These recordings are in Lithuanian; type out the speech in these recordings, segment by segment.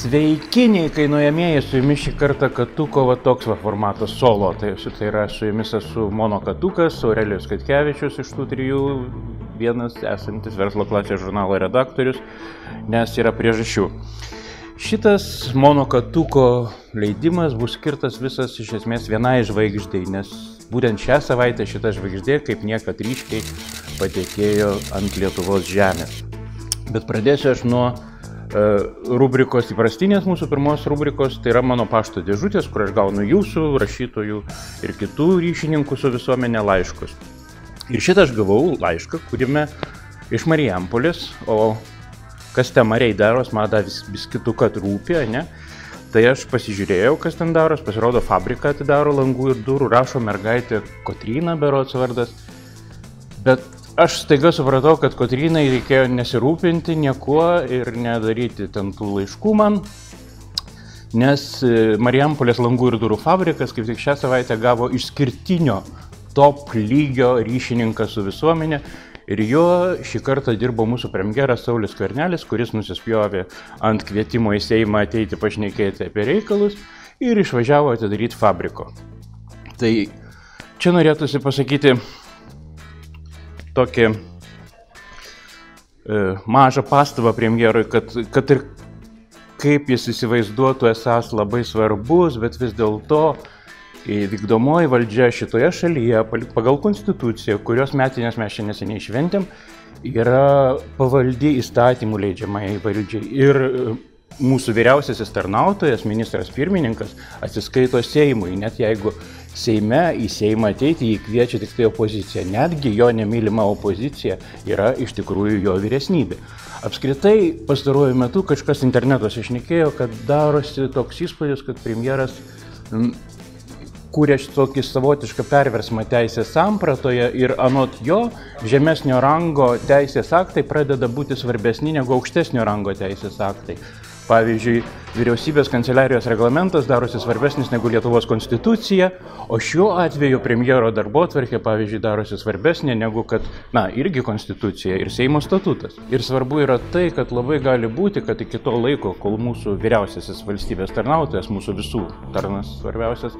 Sveiki, neįkainuojamieji, su jumis šį kartą Katuko va toks va formatas solo. Tai, tai yra su jumis esu Mono Katukas, Aurelijus Katkevičius iš tų trijų, vienas esantis verslo klasės žurnalo redaktorius, nes yra priežasčių. Šitas Mono Katuko leidimas bus skirtas visas iš esmės vienai žvaigždėjai, nes būtent šią savaitę šita žvaigždė kaip niekad ryškiai patekėjo ant Lietuvos žemės. Bet pradėsiu aš nuo rubrikos įprastinės mūsų pirmos rubrikos, tai yra mano pašto dėžutės, kur aš gaunu jūsų, rašytojų ir kitų ryšininkų su visuomenė laiškus. Ir šitą aš gavau laišką, kuriame iš Marijampolės, o kas ten Marijai daros, man dar vis, vis kitų, kad rūpė, ne? Tai aš pasižiūrėjau, kas ten daros, pasirodo fabriką atidaro langų ir durų, rašo mergaitė Kotryna Berots vardas. Bet aš staiga supratau, kad Kotrynai reikėjo nesirūpinti niekuo ir nedaryti ten tų laiškų man, nes e, Marijampolės langų ir durų fabrikas kaip tik šią savaitę gavo išskirtinio top lygio ryšininką su visuomenė ir jo šį kartą dirbo mūsų premjeras Saulis Kvernelis, kuris nusispjovė ant kvietimo į Seimą ateiti pašnekėti apie reikalus ir išvažiavo atidaryti fabriko. Tai čia norėtųsi pasakyti, tokį e, mažą pastabą premjerui, kad, kad ir kaip jis įsivaizduotų esas labai svarbus, bet vis dėlto vykdomoji valdžia šitoje šalyje pagal konstituciją, kurios metinės mes čia neseniai šventėm, yra pavaldi įstatymų leidžiamai valdžiai. Ir mūsų vyriausiasis tarnautojas, ministras pirmininkas, atsiskaito Seimui, net jeigu Seime į Seimą ateiti jį kviečia tik tai opozicija. Netgi jo nemylima opozicija yra iš tikrųjų jo vyresnybė. Apskritai, pastaruoju metu kažkas internetuose išnekėjo, kad darosi toks įspūdis, kad premjeras kūrė tokį savotišką perversmą teisės sampratoje ir anot jo žemesnio rango teisės aktai pradeda būti svarbesni negu aukštesnio rango teisės aktai. Pavyzdžiui, vyriausybės kanceliarijos reglamentas darosi svarbesnis negu Lietuvos konstitucija, o šiuo atveju premjero darbo atvarkė, pavyzdžiui, darosi svarbesnė negu kad, na, irgi konstitucija ir Seimo statutas. Ir svarbu yra tai, kad labai gali būti, kad iki to laiko, kol mūsų vyriausiasis valstybės tarnautojas, mūsų visų tarnas svarbiausias,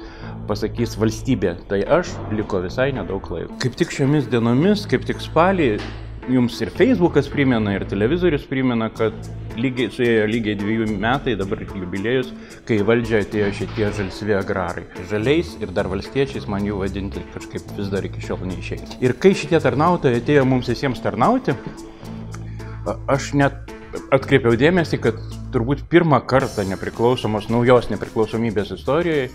pasakys valstybė, tai aš liko visai nedaug laiko. Kaip tik šiomis dienomis, kaip tik spalį, jums ir Facebookas primena, ir televizorius primena, kad lygiai, suėjo lygiai dviejų metai, dabar jubiliejus, kai valdžia atėjo šitie žalsvi agrarai. Žaliais ir dar valstiečiais man jų vadinti kažkaip vis dar iki šiol neišėjai. Ir kai šitie tarnautojai atėjo mums visiems tarnauti, aš net atkreipiau dėmesį, kad turbūt pirmą kartą nepriklausomos, naujos nepriklausomybės istorijoje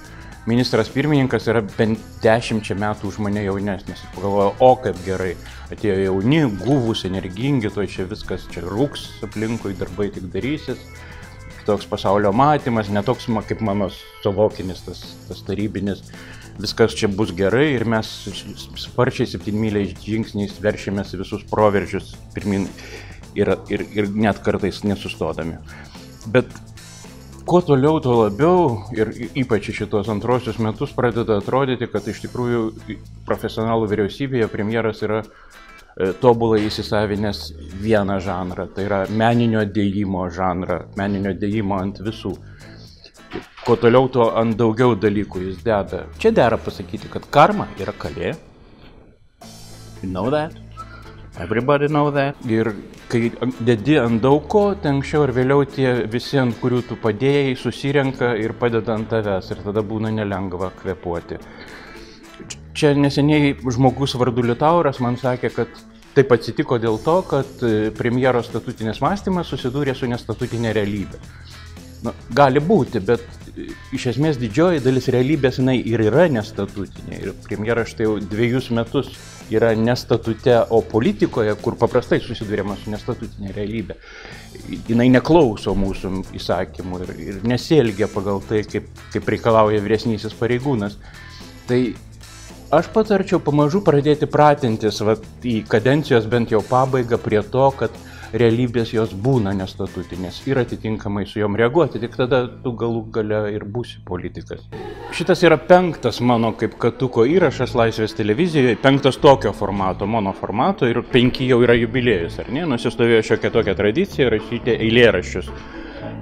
ministras pirmininkas yra bent dešimčia metų už mane jaunesnis. Pagalvoju, o kaip gerai, atėjo jauni, guvus, energingi, to čia viskas čia rūks aplinkui, darbai tik darysis. Toks pasaulio matymas, netoks kaip mano suvokinis, tas, tas tarybinis, viskas čia bus gerai ir mes sparčiai septynmyliais žingsniais veršėmės visus proveržius pirmin ir, ir, ir net kartais nesustodami. Bet kuo toliau, tuo labiau ir ypač šitos antrosius metus pradeda atrodyti, kad iš tikrųjų profesionalų vyriausybėje premjeras yra e, tobulai įsisavinęs vieną žanrą, tai yra meninio dėjimo žanrą, meninio dėjimo ant visų. Kuo toliau, tuo ant daugiau dalykų jis deda. Čia dera pasakyti, kad karma yra kalė. You know that? Everybody know that. Ir kai dedi ant daug ko, ten anksčiau ir vėliau tie visi, ant kurių tu padėjai, susirenka ir padeda ant tavęs ir tada būna nelengva kvepuoti. Čia neseniai žmogus vardu Liutauras man sakė, kad taip atsitiko dėl to, kad e, premjero statutinis mąstymas susidūrė su nestatutinė realybė. Nu, gali būti, bet iš esmės didžioji dalis realybės jinai ir yra nestatutinė. Ir premjeras štai jau dviejus metus yra nestatute, o politikoje, kur paprastai susidurėma su nestatutinė realybė, jinai neklauso mūsų įsakymų ir, ir nesielgia pagal tai, kaip, kaip reikalauja vyresnysis pareigūnas. Tai aš patarčiau pamažu pradėti pratintis vat, į kadencijos bent jau pabaigą prie to, kad realybės jos būna nestatutinės ir atitinkamai su jom reaguoti, tik tada tu galų gale ir būsi politikas. Šitas yra penktas mano kaip katuko įrašas Laisvės televizijoje, penktas tokio formato, mano formato ir penki jau yra jubiliejus, ar ne? Nusistovėjo šiokia tokia tradicija rašyti eilėraščius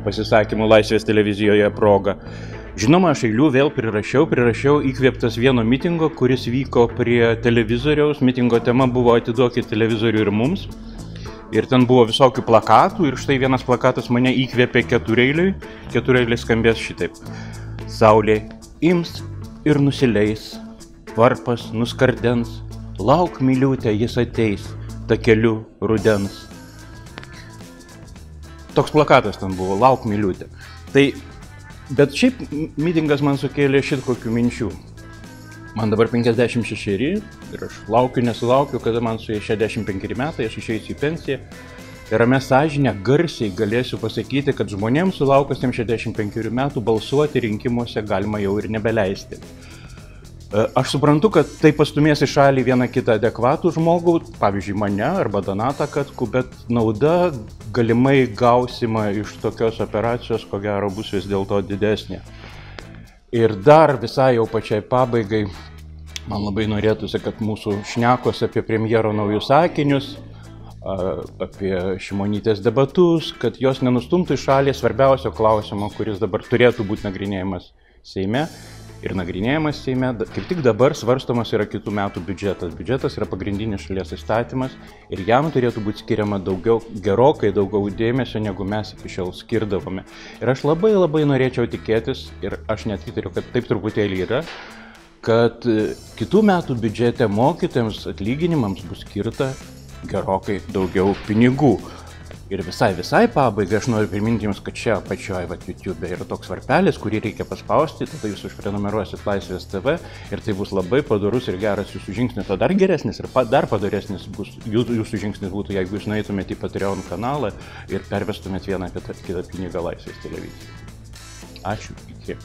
pasisakymų Laisvės televizijoje proga. Žinoma, aš eilių vėl prirašiau, prirašiau įkvėptas vieno mitingo, kuris vyko prie televizoriaus. Mitingo tema buvo atiduokit televizorių ir mums. Ir ten buvo visokių plakatų ir štai vienas plakatas mane įkvėpė ketureiliui. Ketureiliai skambės šitaip. Saulė ims ir nusileis, varpas nuskardens, lauk myliutė jis ateis, ta keliu rudens. Toks plakatas ten buvo, lauk myliutė. Tai, bet šiaip mitingas man sukėlė šit kokių minčių. Man dabar 56 ir aš laukiu, nesulaukiu, kada man su 65 metai aš išeisiu į pensiją. Ir ramę sąžinę garsiai galėsiu pasakyti, kad žmonėms sulaukusiems 65 metų balsuoti rinkimuose galima jau ir nebeleisti. E, aš suprantu, kad tai pastumės į šalį vieną kitą adekvatų žmogų, pavyzdžiui, mane arba Donatą Katku, bet nauda galimai gausima iš tokios operacijos, ko gero, bus vis dėlto didesnė. Ir dar visai jau pačiai pabaigai, man labai norėtųsi, kad mūsų šnekos apie premjero naujus sakinius, apie šimonytės debatus, kad jos nenustumtų į šalį svarbiausio klausimo, kuris dabar turėtų būti nagrinėjamas Seime. Ir nagrinėjamas Seime, kaip tik dabar svarstomas yra kitų metų biudžetas. Biudžetas yra pagrindinis šalies įstatymas ir jam turėtų būti skiriama daugiau, gerokai daugiau dėmesio, negu mes iki šiol skirdavome. Ir aš labai labai norėčiau tikėtis, ir aš net įtariu, kad taip truputėlį yra, kad kitų metų biudžete mokytojams atlyginimams bus skirta gerokai daugiau pinigų. Ir visai, visai pabaigai aš noriu priminti Jums, kad čia apačioje, va, YouTube yra toks varpelis, kurį reikia paspausti, tada Jūs užprenumeruosit Laisvės TV ir tai bus labai padarus ir geras Jūsų žingsnis, o dar geresnis ir pa, dar padaresnis bus Jūsų, žingsnis būtų, jeigu Jūs nueitumėte į Patreon kanalą ir pervestumėte vieną kitą pinigą Laisvės televizijai. Ačiū, iki.